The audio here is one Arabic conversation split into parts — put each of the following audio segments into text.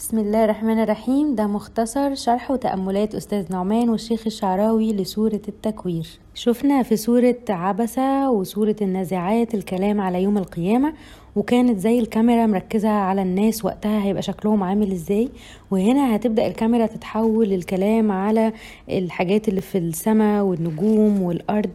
بسم الله الرحمن الرحيم. ده مختصر شرح وتأملات أستاذ نعمان والشيخ الشعراوي لسورة التكوير. شفنا في سورة عبسة وسورة النازعات الكلام على يوم القيامة وكانت زي الكاميرا مركزة على الناس وقتها هيبقى شكلهم عامل إزاي. وهنا هتبدأ الكاميرا تتحول الكلام على الحاجات اللي في السماء والنجوم والأرض.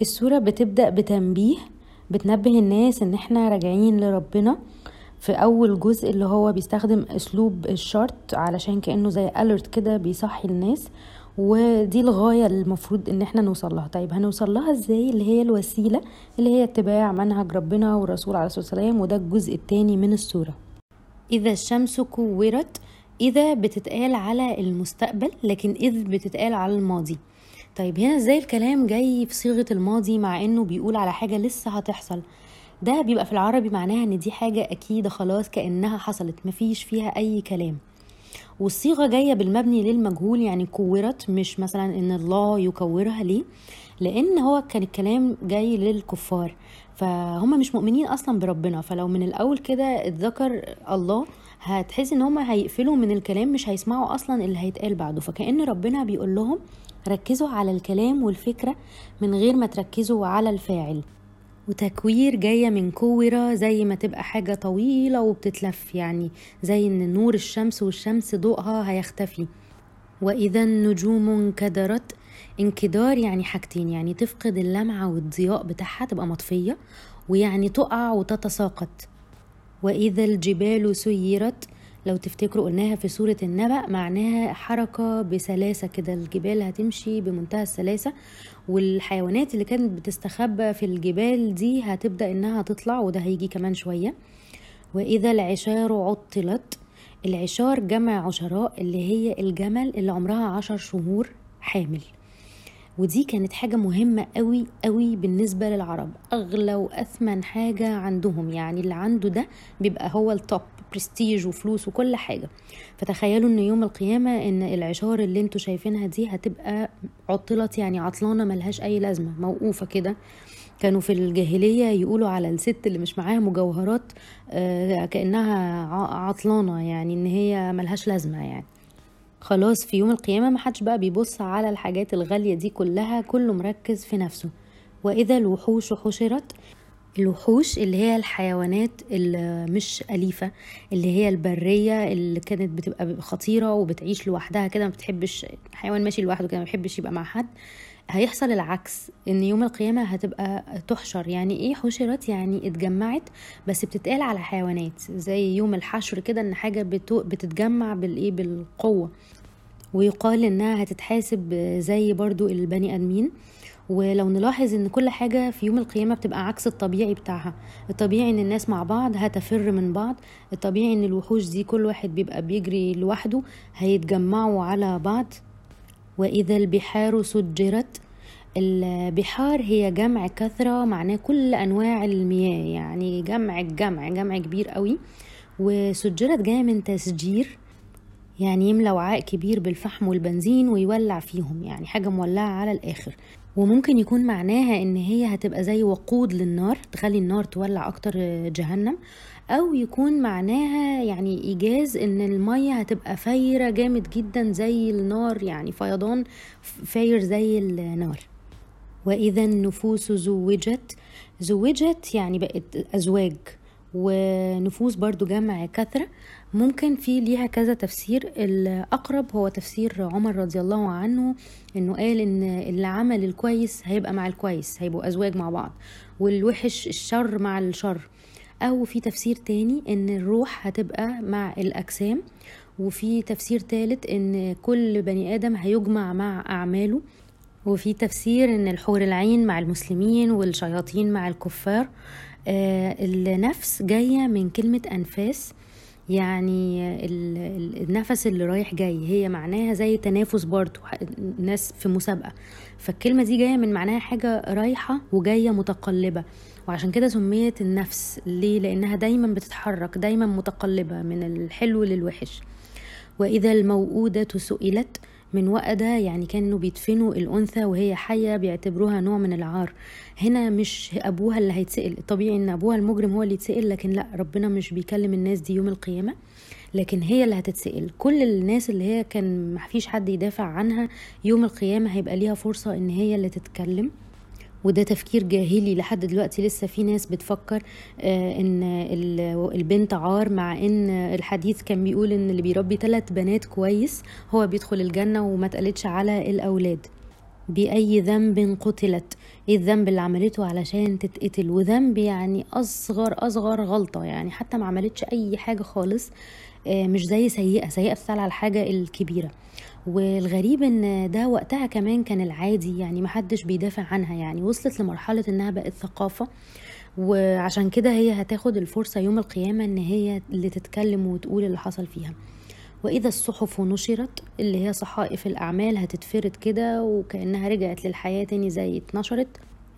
السورة بتبدأ بتنبيه بتنبه الناس إن إحنا راجعين لربنا. في أول جزء اللي هو بيستخدم أسلوب الشرط علشان كأنه زي اليرت كده بيصحي الناس ودي الغاية المفروض إن إحنا نوصل لها. طيب هنوصل لها إزاي؟ اللي هي الوسيلة اللي هي اتباع منهج ربنا والرسول عليه الصلاة والسلام وده الجزء الثاني من السورة. إذا الشمس كورت إذا بتتقال على المستقبل لكن إذ بتتقال على الماضي. طيب هنا إزاي الكلام جاي في صيغة الماضي مع إنه بيقول على حاجة لسه هتحصل؟ ده بيبقى في العربي معناها إن دي حاجة أكيدة خلاص كأنها حصلت مفيش فيها أي كلام. والصيغة جاية بالمبني للمجهول يعني كورت مش مثلا إن الله يكورها ليه لأن هو كان الكلام جاي للكفار. فهم مش مؤمنين أصلا بربنا فلو من الأول كده اتذكر الله هتحس إن هم هيقفلوا من الكلام مش هيسمعوا أصلا اللي هيتقال بعده. فكأن ربنا بيقول لهم ركزوا على الكلام والفكرة من غير ما تركزوا على الفاعل. وتكوير جاية من كورة زي ما تبقى حاجة طويلة وبتتلف يعني زي إن نور الشمس والشمس ضوءها هيختفي. وإذا النجوم انكدرت انكدار يعني حاجتين يعني تفقد اللمعة والضياء بتاعها تبقى مطفية ويعني تقع وتتساقط. وإذا الجبال سيرت لو تفتكروا قلناها في سورة النبأ معناها حركة بسلاسة كده. الجبال هتمشي بمنتهى السلاسة والحيوانات اللي كانت بتستخبى في الجبال دي هتبدأ إنها تطلع وده هيجي كمان شوية. وإذا العشار عطلت العشار جمع عشراء اللي هي الجمل اللي عمرها عشر شهور حامل. ودي كانت حاجة مهمة قوي قوي بالنسبة للعرب. أغلى وأثمن حاجة عندهم يعني اللي عنده ده بيبقى هو ال top prestige وفلوس وكل حاجة. فتخيلوا إن يوم القيامة إن العشار اللي أنتوا شايفينها دي هتبقى عطلت يعني عطلانة ملهاش أي لازمة موقوفة كده. كانوا في الجاهلية يقولوا على الست اللي مش معاها مجوهرات آه كأنها عطلانة يعني إن هي ملهاش لازمة يعني. خلاص في يوم القيامة محدش بقى بيبص على الحاجات الغالية دي كلها كله مركز في نفسه. وإذا الوحوش حشرت الوحوش اللي هي الحيوانات اللي مش أليفة اللي هي البرية اللي كانت بتبقى خطيرة وبتعيش لوحدها كده ما بتحبش حيوان ماشي لوحده كده ما بيحبش يبقى مع حد. هيحصل العكس إن يوم القيامة هتبقى تحشر. يعني إيه حشرت يعني اتجمعت بس بتتقال على حيوانات زي يوم الحشر كده إن حاجة بتتجمع بالايه بالقوة ويقال إنها هتتحاسب زي برضو البني آدمين. ولو نلاحظ إن كل حاجة في يوم القيامة بتبقى عكس الطبيعي بتاعها. الطبيعي إن الناس مع بعض هتفر من بعض. الطبيعي إن الوحوش دي كل واحد بيبقى بيجري لوحده هيتجمعوا على بعض. وإذا البحار سجرت البحار هي جمع كثرة معناه كل أنواع المياه يعني جمع الجمع جمع كبير قوي. وسجرت جاية من تسجير يعني يملى وعاء كبير بالفحم والبنزين ويولع فيهم يعني حاجة مولعة على الآخر. وممكن يكون معناها إن هي هتبقى زي وقود للنار تخلي النار تولع أكتر جهنم أو يكون معناها يعني إيجاز إن المية هتبقى فايرة جامد جدا زي النار يعني فيضان فاير زي النار. وإذا النفوس زوجت زوجت يعني بقت أزواج ونفوس برضو جمع كثرة ممكن في ليها كذا تفسير. الأقرب هو تفسير عمر رضي الله عنه إنه قال إن اللي عمل الكويس هيبقى مع الكويس هيبقوا أزواج مع بعض والوحش الشر مع الشر. أو في تفسير تاني إن الروح هتبقى مع الأجسام وفي تفسير تالت إن كل بني آدم هيجمع مع أعماله. وفي تفسير إن الحور العين مع المسلمين والشياطين مع الكفار. آه النفس جاية من كلمة أنفاس. يعني النفس اللي رايح جاي هي معناها زي تنافس برضو ناس في مسابقة. فالكلمة دي جاية من معناها حاجة رايحة وجاية متقلبة. وعشان كده سميت النفس ليه؟ لأنها دايما بتتحرك دايما متقلبة من الحلو للوحش. وإذا الموءودة سئلت من وقده يعني كانوا بيدفنوا الأنثى وهي حية بيعتبروها نوع من العار. هنا مش أبوها اللي هيتسأل طبيعي إن أبوها المجرم هو اللي يتسأل لكن لأ ربنا مش بيكلم الناس دي يوم القيامة. لكن هي اللي هتتسأل. كل الناس اللي هي كان محفيش حد يدافع عنها يوم القيامة هيبقى ليها فرصة إن هي اللي تتكلم. وده تفكير جاهلي لحد دلوقتي لسه في ناس بتفكر آه إن البنت عار مع إن الحديث كان بيقول إن اللي بيربي ثلاث بنات كويس هو بيدخل الجنة وما تقلتش على الأولاد. بأي ذنب قتلت؟ إيه الذنب اللي عملته علشان تتقتل؟ وذنب يعني أصغر أصغر غلطة يعني حتى ما عملتش أي حاجة خالص آه مش زي سيئة. سيئة بتسأل على الحاجة الكبيرة. والغريب إن ده وقتها كمان كان العادي يعني محدش بيدافع عنها يعني وصلت لمرحلة إنها بقت ثقافة. وعشان كده هي هتاخد الفرصة يوم القيامة إن هي اللي تتكلم وتقول اللي حصل فيها. وإذا الصحف نشرت اللي هي صحائف الأعمال هتتفرد كده وكأنها رجعت للحياة تاني زي اتنشرت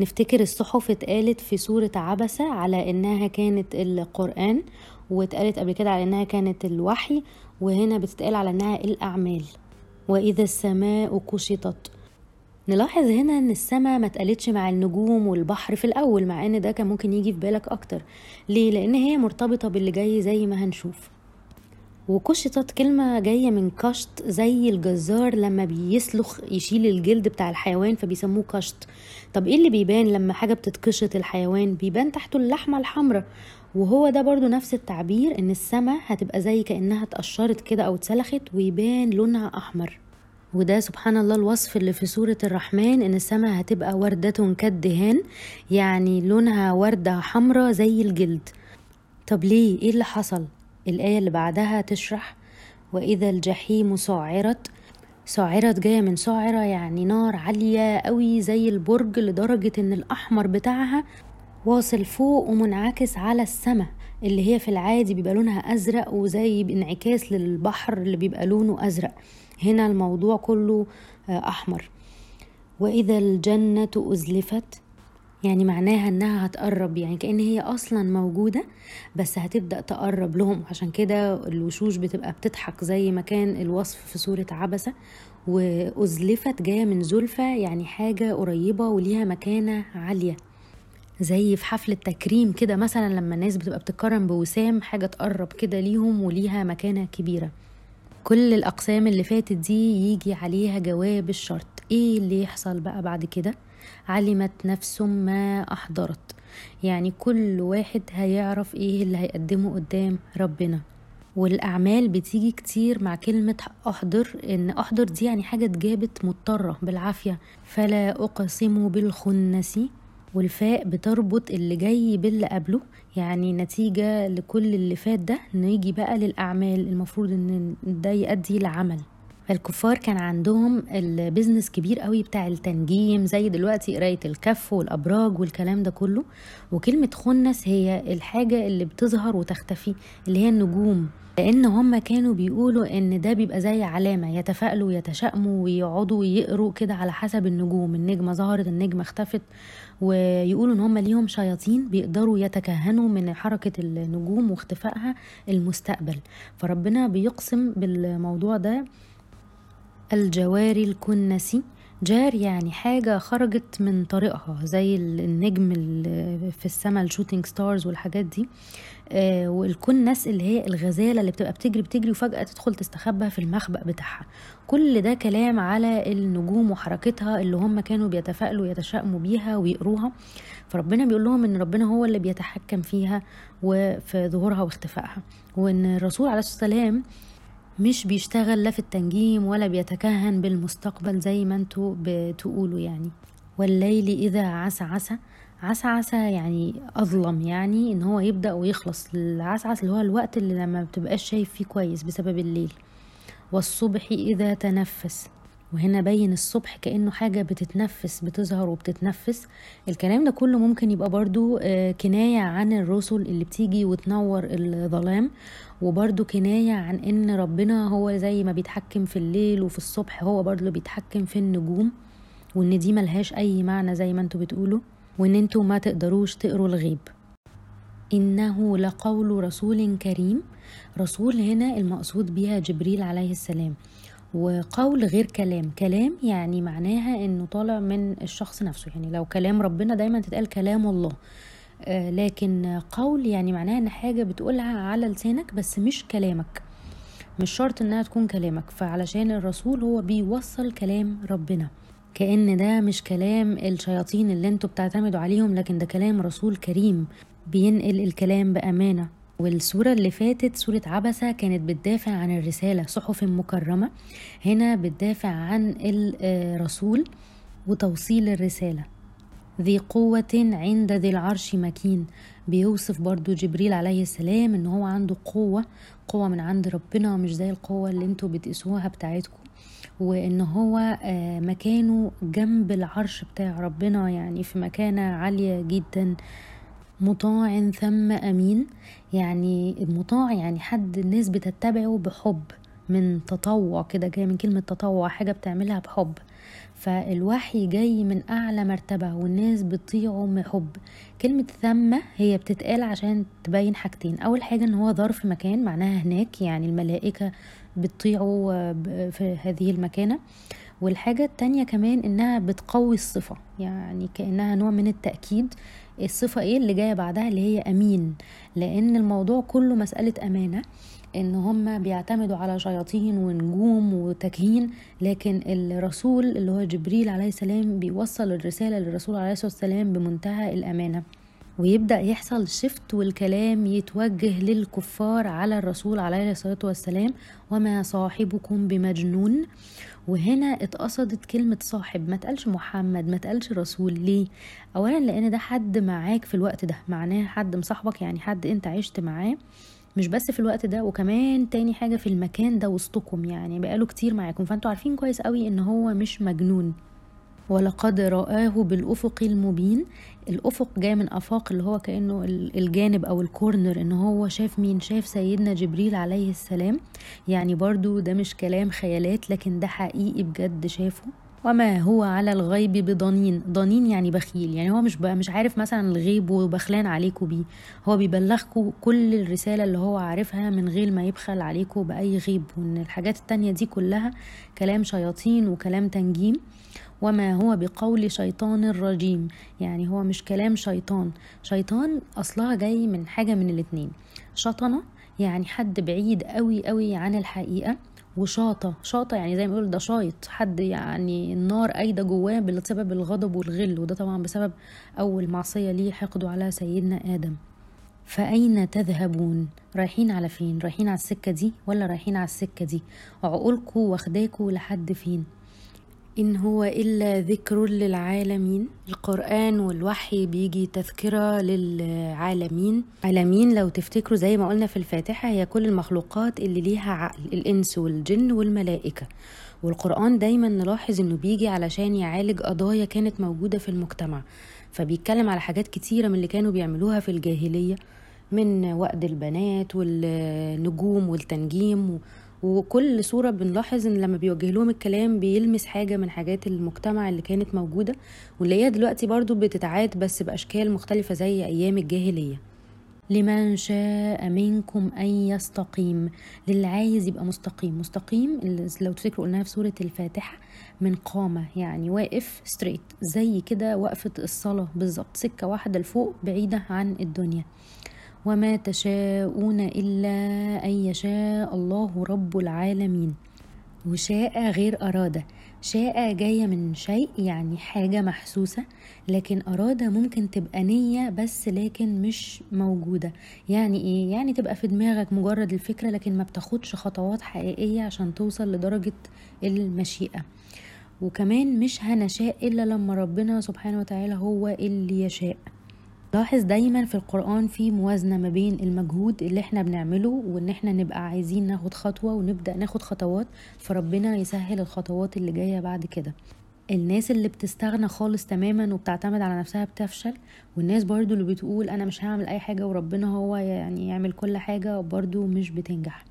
نفتكر الصحف اتقالت في سورة عبسة على إنها كانت القرآن واتقالت قبل كده على إنها كانت الوحي وهنا بتتقال على إنها الأعمال. وإذا السماء كشطت. نلاحظ هنا إن السماء ما اتقالتش مع النجوم والبحر في الأول مع إن ده كان ممكن يجي في بالك أكتر. ليه؟ لأن هي مرتبطة باللي جاي زي ما هنشوف. وكشطت كلمة جاية من كشط زي الجزار لما بيسلخ يشيل الجلد بتاع الحيوان فبيسموه كشط. طب إيه اللي بيبان لما حاجة بتتكشط الحيوان؟ بيبان تحته اللحمة الحمراء. وهو ده برضو نفس التعبير إن السما هتبقى زي كأنها اتقشرت كده أو اتسلخت ويبان لونها أحمر. وده سبحان الله الوصف اللي في سورة الرحمن إن السما هتبقى وردة كالدهان يعني لونها وردة حمراء زي الجلد. طب ليه؟ إيه اللي حصل؟ الآية اللي بعدها تشرح وإذا الجحيم سعرت سعرت جاية من سعرة يعني نار عالية قوي زي البرج لدرجة إن الأحمر بتاعها واصل فوق ومنعكس على السماء اللي هي في العادي بيبقى لونها أزرق وزي انعكاس للبحر اللي بيبقى لونه أزرق. هنا الموضوع كله أحمر. وإذا الجنة أزلفت يعني معناها إنها هتقرب يعني كأن هي أصلا موجودة بس هتبدأ تقرب لهم. عشان كده الوشوش بتبقى بتضحك زي ما كان الوصف في سورة عبسة. وأزلفت جاية من زلفة يعني حاجة قريبة وليها مكانة عالية. زي في حفلة تكريم كده مثلا لما الناس بتبقى بتتكرم بوسام حاجة تقرب كده ليهم وليها مكانة كبيرة. كل الأقسام اللي فاتت دي يجي عليها جواب الشرط. إيه اللي يحصل بقى بعد كده؟ علمت نفس ما أحضرت. يعني كل واحد هيعرف إيه اللي هيقدمه قدام ربنا. والأعمال بتيجي كتير مع كلمة أحضر إن أحضر دي يعني حاجة اتجابت مضطرة بالعافية. فلا أقسم بالخنس والفاء بتربط اللي جاي باللي قبله يعني نتيجة لكل اللي فات ده نيجي بقى للأعمال المفروض إن ده يؤدي لعمل. الكفار كان عندهم ال business كبير قوي بتاع التنجيم زي دلوقتي قراية الكف والأبراج والكلام ده كله. وكلمة خنس هي الحاجة اللي بتظهر وتختفي اللي هي النجوم. لأن هم كانوا بيقولوا إن ده بيبقى زي علامة يتفائلوا يتشائموا ويقعدوا يقروا كده على حسب النجوم. النجمة ظهرت النجمة اختفت. ويقولوا إن هم ليهم شياطين بيقدروا يتكهنوا من حركة النجوم واختفائها المستقبل. فربنا بيقسم بالموضوع ده الجواري الكنس. جار يعني حاجة خرجت من طريقها زي النجم في السماء ال shooting stars والحاجات دي. آه والكنس اللي هي الغزالة اللي بتبقى بتجري بتجري وفجأة تدخل تستخبى في المخبأ بتاعها. كل ده كلام على النجوم وحركتها اللي هم كانوا بيتفائلوا يتشائموا بيها ويقروها. فربنا بيقول لهم إن ربنا هو اللي بيتحكم فيها وفي ظهورها واختفائها. وإن الرسول عليه الصلاة والسلام مش بيشتغل لا في التنجيم ولا بيتكهن بالمستقبل زي ما أنتوا بتقولوا يعني. والليل إذا عسعس عسعس يعني أظلم يعني إن هو يبدأ ويخلص. العسعس اللي هو الوقت اللي لما بتبقاش شايف فيه كويس بسبب الليل. والصبح إذا تنفس. وهنا بين الصبح كأنه حاجة بتتنفس بتظهر وبتتنفس. الكلام ده كله ممكن يبقى برضو كناية عن الرسل اللي بتيجي وتنور الظلام. وبرضو كناية عن إن ربنا هو زي ما بيتحكم في الليل وفي الصبح هو برضو بيتحكم في النجوم وإن دي ملهاش أي معنى زي ما أنتوا بتقولوا وإن أنتوا ما تقدروش تقروا الغيب. إنه لقول رسول كريم رسول هنا المقصود بيها جبريل عليه السلام. وقول غير كلام كلام يعني معناها إنه طالع من الشخص نفسه يعني لو كلام ربنا دايما تتقال كلام الله. لكن قول يعني معناها إن حاجة بتقولها على لسانك بس مش كلامك. مش شرط إنها تكون كلامك فعلشان الرسول هو بيوصل كلام ربنا. كأن ده مش كلام الشياطين اللي أنتوا بتعتمدوا عليهم لكن ده كلام رسول كريم بينقل الكلام بأمانة. والسورة اللي فاتت سورة عبسة كانت بتدافع عن الرسالة صحف مكرمة. هنا بتدافع عن الرسول وتوصيل الرسالة. ذي قوة عند ذي العرش مكين. بيوصف برضو جبريل عليه السلام إن هو عنده قوة قوة من عند ربنا مش زي القوة اللي أنتوا بتقيسوها بتاعتكم. وإن هو مكانه جنب العرش بتاع ربنا يعني في مكانة عالية جدا. مطاع ثم أمين. يعني المطاع يعني حد الناس بتتبعه بحب من تطوع كده جاي من كلمة تطوع حاجة بتعملها بحب. فالوحي جاي من أعلى مرتبة والناس بتطيعه بحب كلمة ثم هي بتتقال عشان تبين حاجتين. أول حاجة إن هو ظرف مكان معناها هناك يعني الملائكة بتطيعه في هذه المكانة. والحاجة التانية كمان إنها بتقوي الصفة يعني كأنها نوع من التأكيد. الصفة إيه اللي جاية بعدها؟ اللي هي أمين. لأن الموضوع كله مسألة أمانة. إن هم بيعتمدوا على شياطين ونجوم وتكهين لكن الرسول اللي هو جبريل عليه السلام بيوصل الرسالة للرسول عليه الصلاة والسلام بمنتهى الأمانة. ويبدأ يحصل شفت والكلام يتوجه للكفار على الرسول عليه الصلاة والسلام وما صاحبكم بمجنون؟ وهنا اتقصدت كلمة صاحب ما تقالش محمد ما تقالش رسول. ليه؟ اولا لأن ده حد معاك في الوقت ده معناه حد مصاحبك يعني حد أنت عشت معاه. مش بس في الوقت ده وكمان تاني حاجة في المكان ده وسطكم يعني بقاله كتير معاكم. فأنتوا عارفين كويس قوي إن هو مش مجنون. ولقد رآه بالأفق المبين. الأفق جاي من أفاق اللي هو كأنه الجانب أو الكورنر إن هو شاف مين؟ شاف سيدنا جبريل عليه السلام. يعني برضو ده مش كلام خيالات لكن ده حقيقي بجد شافه. وما هو على الغيب بضنين. ضنين يعني بخيل. يعني هو مش بقى مش عارف مثلا الغيب وبخلان عليكم بيه. هو بيبلغكم كل الرسالة اللي هو عارفها من غير ما يبخل عليكم بأي غيب. وإن الحاجات التانية دي كلها كلام شياطين وكلام تنجيم. وما هو بقول شيطان رجيم. يعني هو مش كلام شيطان. شيطان أصلها جاي من حاجة من الاتنين. شطنة يعني حد بعيد قوي قوي عن الحقيقة. وشاطة شاطة يعني زي ما بيقول ده شايط حد يعني النار قايدة جواه بسبب الغضب والغل وده طبعا بسبب أول معصية ليه حقده على سيدنا آدم. فأين تذهبون؟ رايحين على فين؟ رايحين على السكة دي ولا رايحين على السكة دي؟ عقولكوا واخداكوا لحد فين؟ إن هو إلا ذكر للعالمين. القرآن والوحي بيجي تذكرة للعالمين. عالمين لو تفتكروا زي ما قلنا في الفاتحة هي كل المخلوقات اللي ليها عقل الإنس والجن والملائكة. والقرآن دايما نلاحظ إنه بيجي علشان يعالج قضايا كانت موجودة في المجتمع. فبيتكلم على حاجات كتيرة من اللي كانوا بيعملوها في الجاهلية من وقد البنات والنجوم والتنجيم وكل صورة بنلاحظ إن لما بيوجه لهم الكلام بيلمس حاجة من حاجات المجتمع اللي كانت موجودة واللي هي دلوقتي برضو بتتعاد بس بأشكال مختلفة زي أيام الجاهلية. لمن شاء منكم أن يستقيم. للي عايز يبقى مستقيم. مستقيم لو تفكروا قلناها في سورة الفاتحة من قامة يعني واقف ستريت زي كده وقفة الصلاة بالظبط سكة واحدة لفوق بعيدة عن الدنيا. وما تشاءون إلا أن يشاء الله رب العالمين. وشاء غير أراد شاء جاية من شيء يعني حاجة محسوسة لكن أراد ممكن تبقى نية بس لكن مش موجودة. يعني إيه؟ يعني تبقى في دماغك مجرد الفكرة لكن ما بتاخدش خطوات حقيقية عشان توصل لدرجة المشيئة. وكمان مش هنشاء إلا لما ربنا سبحانه وتعالى هو اللي يشاء. لاحظ دايما في القرآن في موازنة ما بين المجهود اللي إحنا بنعمله وإن إحنا نبقى عايزين ناخد خطوة ونبدأ ناخد خطوات فربنا يسهل الخطوات اللي جاية بعد كده. الناس اللي بتستغنى خالص تماما وبتعتمد على نفسها بتفشل والناس برضو اللي بتقول أنا مش هعمل أي حاجة وربنا هو يعني يعمل كل حاجة برضو مش بتنجح.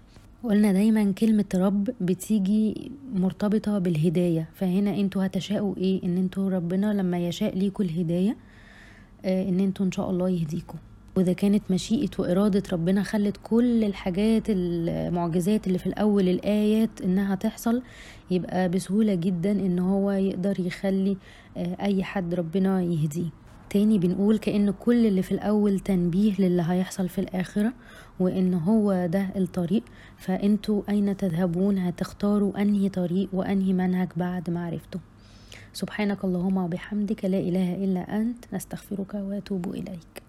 قلنا دايما كلمة رب بتيجي مرتبطة بالهداية فهنا أنتوا هتشاءوا إيه؟ ان أنتوا ربنا لما يشاء ليكوا الهداية إن أنتوا إن شاء الله يهديكم وإذا كانت مشيئة وإرادة ربنا خلت كل الحاجات المعجزات اللي في الأول الآيات إنها تحصل يبقى بسهولة جدا إن هو يقدر يخلي أي حد ربنا يهديه. تاني بنقول كأن كل اللي في الأول تنبيه للي هيحصل في الآخرة وإن هو ده الطريق. فأنتوا أين تذهبون؟ هتختاروا أنهي طريق وأنهي منهج بعد معرفته. سبحانك اللهم وبحمدك لا إله إلا أنت نستغفرك وأتوب إليك.